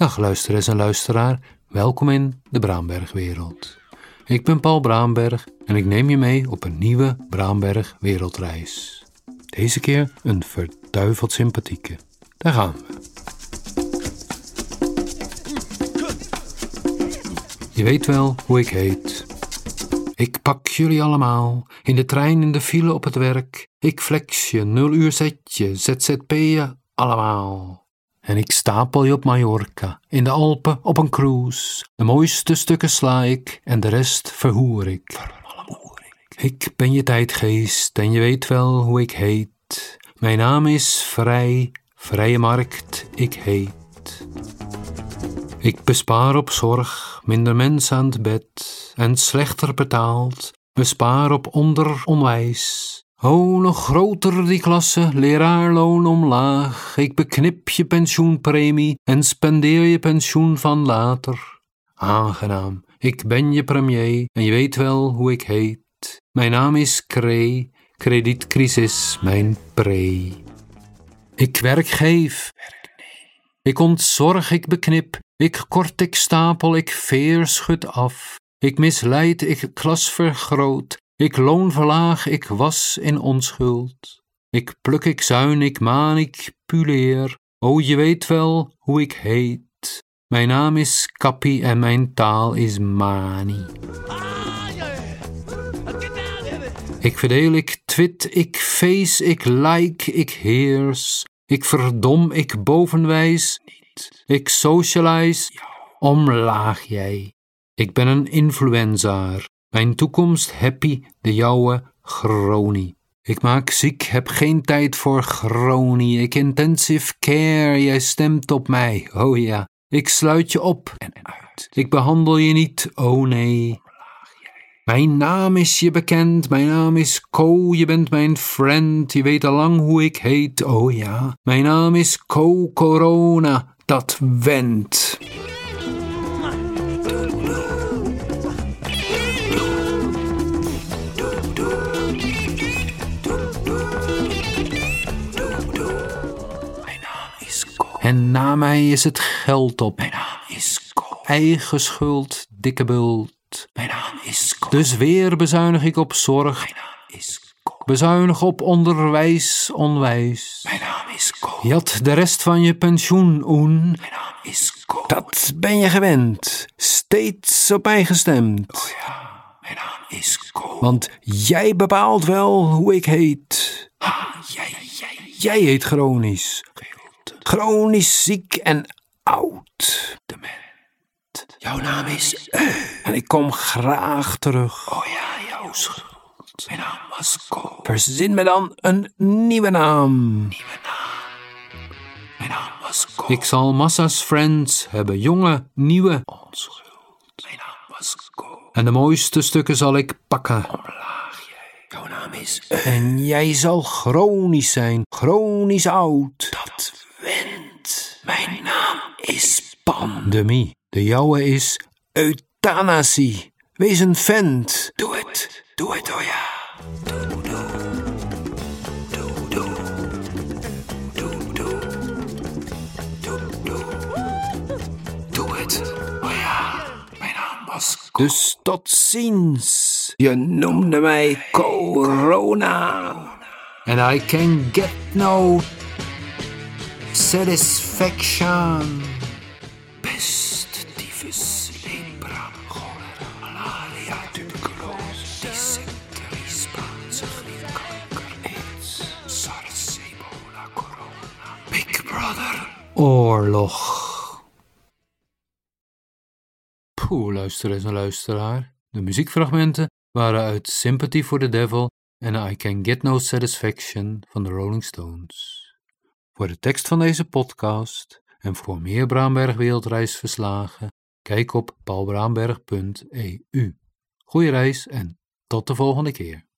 Dag luisteraars en luisteraar, welkom in de Braambergwereld. Ik ben Paul Braamberg en ik neem je mee op een nieuwe Braamberg wereldreis. Deze keer een verduiveld sympathieke. Daar gaan we. Je weet wel hoe ik heet. Ik pak jullie allemaal, in de trein, in de file, op het werk. Ik flex je, nul uur zetje, ZZP je, allemaal. En ik stapel je op Mallorca, in de Alpen, op een cruise. De mooiste stukken sla ik en de rest verhoer ik. Ik ben je tijdgeest en je weet wel hoe ik heet. Mijn naam is Vrij, Vrije Markt, ik heet. Ik bespaar op zorg, minder mensen aan het bed en slechter betaald. Bespaar op onderonwijs. O, nog groter die klasse, leraarloon omlaag. Ik beknip je pensioenpremie en spendeer je pensioen van later. Aangenaam, ik ben je premier en je weet wel hoe ik heet. Mijn naam is Kree, kredietcrisis, mijn pre. Ik werk geef, ik ontzorg, ik beknip, ik kort, ik stapel, ik veer, schud af. Ik misleid, ik klas vergroot, ik loon verlaag, ik was in onschuld. Ik pluk, ik zuin, ik maan, ik puleer. O, je weet wel hoe ik heet. Mijn naam is Kappie en mijn taal is Mani. Ik verdeel, ik twit, ik face, ik like, ik heers. Ik verdom, ik bovenwijs. Ik socialize, omlaag jij. Ik ben een influenzaar. Mijn toekomst happy, de jouwe chronie. Ik maak ziek, heb geen tijd voor chronie. Ik intensive care, jij stemt op mij, oh ja. Ik sluit je op en uit. Ik behandel je niet, oh nee. Mijn naam is je bekend, mijn naam is Co, je bent mijn friend, je weet al lang hoe ik heet, oh ja. Mijn naam is Co Corona, dat went. En na mij is het geld op. Mijn naam is Ko. Eigen schuld, dikke bult. Mijn naam is Ko. Dus weer bezuinig ik op zorg. Mijn naam is Ko. Bezuinig op onderwijs, onwijs. Mijn naam is Ko. Jat de rest van je pensioen, Oen. Mijn naam is Ko. Dat ben je gewend. Steeds op mij gestemd. Oh ja, mijn naam is Ko. Want jij bepaalt wel hoe ik heet. Ha, jij, jij, jij heet chronisch chronisch ziek en oud. Dement. Jouw naam is en ik kom graag terug. Oh ja, jouw schuld. Mijn naam was Ko. Verzin me dan een nieuwe naam. Nieuwe naam. Mijn naam was Ko. Ik zal massa's friends hebben, jonge, nieuwe. Onschuld. Mijn naam was Ko. En de mooiste stukken zal ik pakken. Omlaag jij. Jouw naam is. En jij zal chronisch zijn, chronisch oud. Dat wend. Mijn naam is pandemie. De jouwe is euthanasie. Wees een vent. Doe het. Doe het, oh ja. Doe, doe. Doe, doe. Doe, doe. Doe, doe. Doe het, oh ja. Mijn naam was Dus tot ziens. Je noemde mij corona. And I can get no satisfaction. Pest, tyfus, lepra, cholera, malaria, tuberculose, dysenterie, Spaanse griep, kanker, aids, corona, Big Brother. Oorlog. Poeh, luisteraars en luisteraar. De muziekfragmenten waren uit Sympathy for the Devil en I Can Get No Satisfaction van de Rolling Stones. Voor de tekst van deze podcast en voor meer Braamberg wereldreisverslagen, kijk op paulbraamberg.eu. Goeie reis en tot de volgende keer.